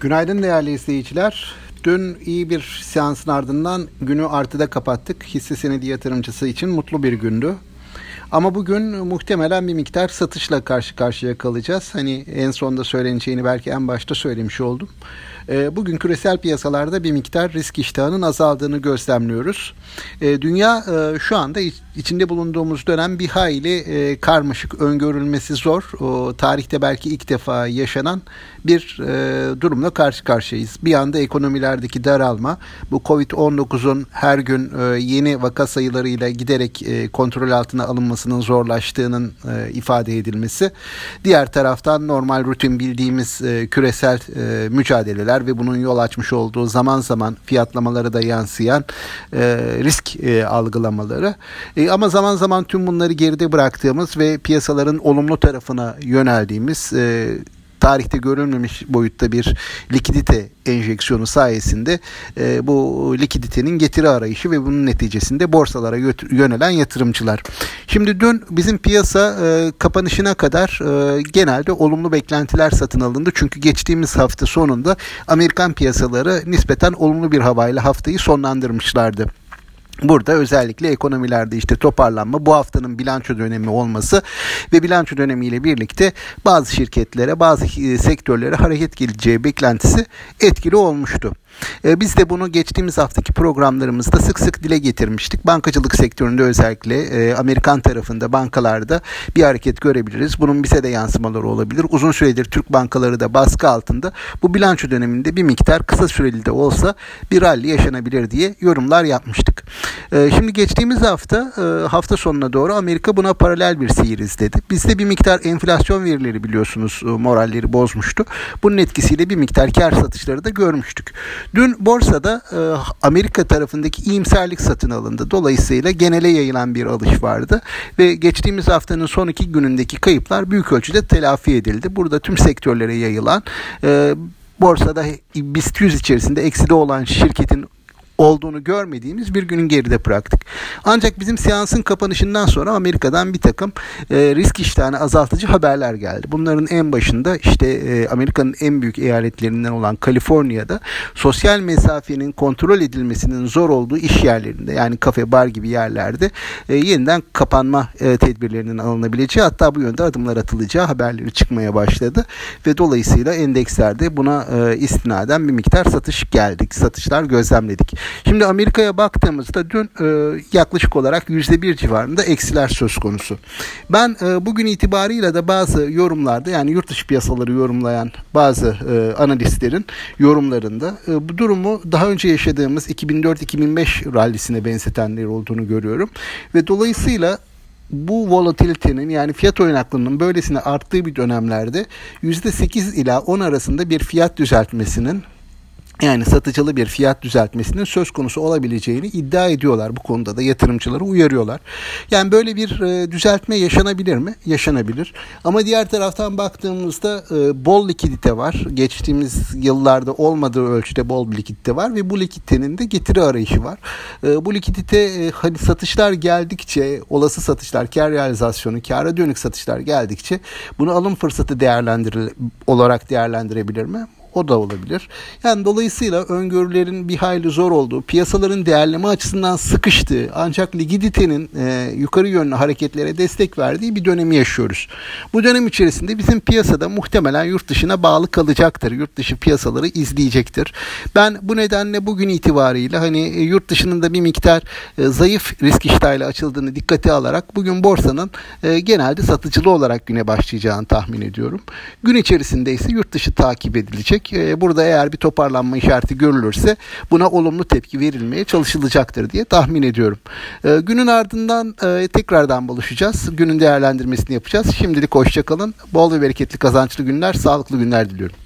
Günaydın değerli izleyiciler. Dün iyi bir seansın ardından günü artıda kapattık. Hisse senedi yatırımcısı için mutlu bir gündü. Ama bugün muhtemelen bir miktar satışla karşı karşıya kalacağız. Hani en sonda söyleneceğini belki en başta söylemiş oldum. Ee, bugün küresel piyasalarda bir miktar risk iştahının azaldığını gözlemliyoruz. Ee, dünya e, şu anda içinde bulunduğumuz dönem bir hayli e, karmaşık, öngörülmesi zor. tarihte belki ilk defa yaşanan bir e, durumla karşı karşıyayız. Bir anda ekonomilerdeki daralma, bu Covid-19'un her gün yeni vaka sayılarıyla giderek kontrol altına alınmasının zorlaştığının ifade edilmesi. Diğer taraftan normal rutin bildiğimiz küresel mücadeleler etkiler ve bunun yol açmış olduğu zaman zaman fiyatlamaları da yansıyan e, risk e, algılamaları. E, ama zaman zaman tüm bunları geride bıraktığımız ve piyasaların olumlu tarafına yöneldiğimiz e, tarihte görülmemiş boyutta bir likidite enjeksiyonu sayesinde e, bu likiditenin getiri arayışı ve bunun neticesinde borsalara yönelen yatırımcılar. Şimdi dün bizim piyasa e, kapanışına kadar e, genelde olumlu beklentiler satın alındı. Çünkü geçtiğimiz hafta sonunda Amerikan piyasaları nispeten olumlu bir havayla haftayı sonlandırmışlardı. Burada özellikle ekonomilerde işte toparlanma bu haftanın bilanço dönemi olması ve bilanço dönemiyle birlikte bazı şirketlere bazı e, sektörlere hareket geleceği beklentisi etkili olmuştu. E, biz de bunu geçtiğimiz haftaki programlarımızda sık sık dile getirmiştik. Bankacılık sektöründe özellikle e, Amerikan tarafında bankalarda bir hareket görebiliriz. Bunun bize de yansımaları olabilir. Uzun süredir Türk bankaları da baskı altında. Bu bilanço döneminde bir miktar kısa süreli de olsa bir rally yaşanabilir diye yorumlar yapmıştık. E, şimdi geçtiğimiz hafta hafta sonuna doğru Amerika buna paralel bir seyir izledi. Bizde bir miktar enflasyon verileri biliyorsunuz moralleri bozmuştu. Bunun etkisiyle bir miktar kar satışları da görmüştük. Dün borsada e, Amerika tarafındaki iyimserlik satın alındı. Dolayısıyla genele yayılan bir alış vardı ve geçtiğimiz haftanın son iki günündeki kayıplar büyük ölçüde telafi edildi. Burada tüm sektörlere yayılan e, borsada BIST 100 içerisinde ekside olan şirketin olduğunu görmediğimiz bir günün geride bıraktık. Ancak bizim seansın kapanışından sonra Amerika'dan bir takım e, risk iştahını azaltıcı haberler geldi. Bunların en başında işte e, Amerika'nın en büyük eyaletlerinden olan Kaliforniya'da sosyal mesafenin kontrol edilmesinin zor olduğu iş yerlerinde yani kafe, bar gibi yerlerde e, yeniden kapanma e, tedbirlerinin alınabileceği hatta bu yönde adımlar atılacağı haberleri çıkmaya başladı ve dolayısıyla endekslerde buna e, istinaden bir miktar satış geldik. Satışlar gözlemledik. Şimdi Amerika'ya baktığımızda dün e, yaklaşık olarak %1 civarında eksiler söz konusu. Ben e, bugün itibarıyla da bazı yorumlarda yani yurt dışı piyasaları yorumlayan bazı e, analistlerin yorumlarında e, bu durumu daha önce yaşadığımız 2004-2005 rallisine benzetenler olduğunu görüyorum. Ve dolayısıyla bu volatilitenin yani fiyat oynaklığının böylesine arttığı bir dönemlerde %8 ila 10 arasında bir fiyat düzeltmesinin yani satıcılı bir fiyat düzeltmesinin söz konusu olabileceğini iddia ediyorlar. Bu konuda da yatırımcıları uyarıyorlar. Yani böyle bir e, düzeltme yaşanabilir mi? Yaşanabilir. Ama diğer taraftan baktığımızda e, bol likidite var. Geçtiğimiz yıllarda olmadığı ölçüde bol bir likidite var ve bu likiditenin de getiri arayışı var. E, bu likidite e, hani satışlar geldikçe, olası satışlar, kar realizasyonu, kara dönük satışlar geldikçe bunu alım fırsatı değerlendir olarak değerlendirebilir mi? O da olabilir. Yani dolayısıyla öngörülerin bir hayli zor olduğu, piyasaların değerleme açısından sıkıştığı ancak likiditenin e, yukarı yönlü hareketlere destek verdiği bir dönemi yaşıyoruz. Bu dönem içerisinde bizim piyasada muhtemelen yurt dışına bağlı kalacaktır. Yurt dışı piyasaları izleyecektir. Ben bu nedenle bugün itibariyle hani e, yurt dışının da bir miktar e, zayıf risk iştahıyla açıldığını dikkate alarak bugün borsanın e, genelde satıcılı olarak güne başlayacağını tahmin ediyorum. Gün içerisinde ise yurt dışı takip edilecek. Ee, burada eğer bir toparlanma işareti görülürse buna olumlu tepki verilmeye çalışılacaktır diye tahmin ediyorum. Ee, günün ardından e, tekrardan buluşacağız. Günün değerlendirmesini yapacağız. Şimdilik hoşçakalın. Bol ve bereketli kazançlı günler, sağlıklı günler diliyorum.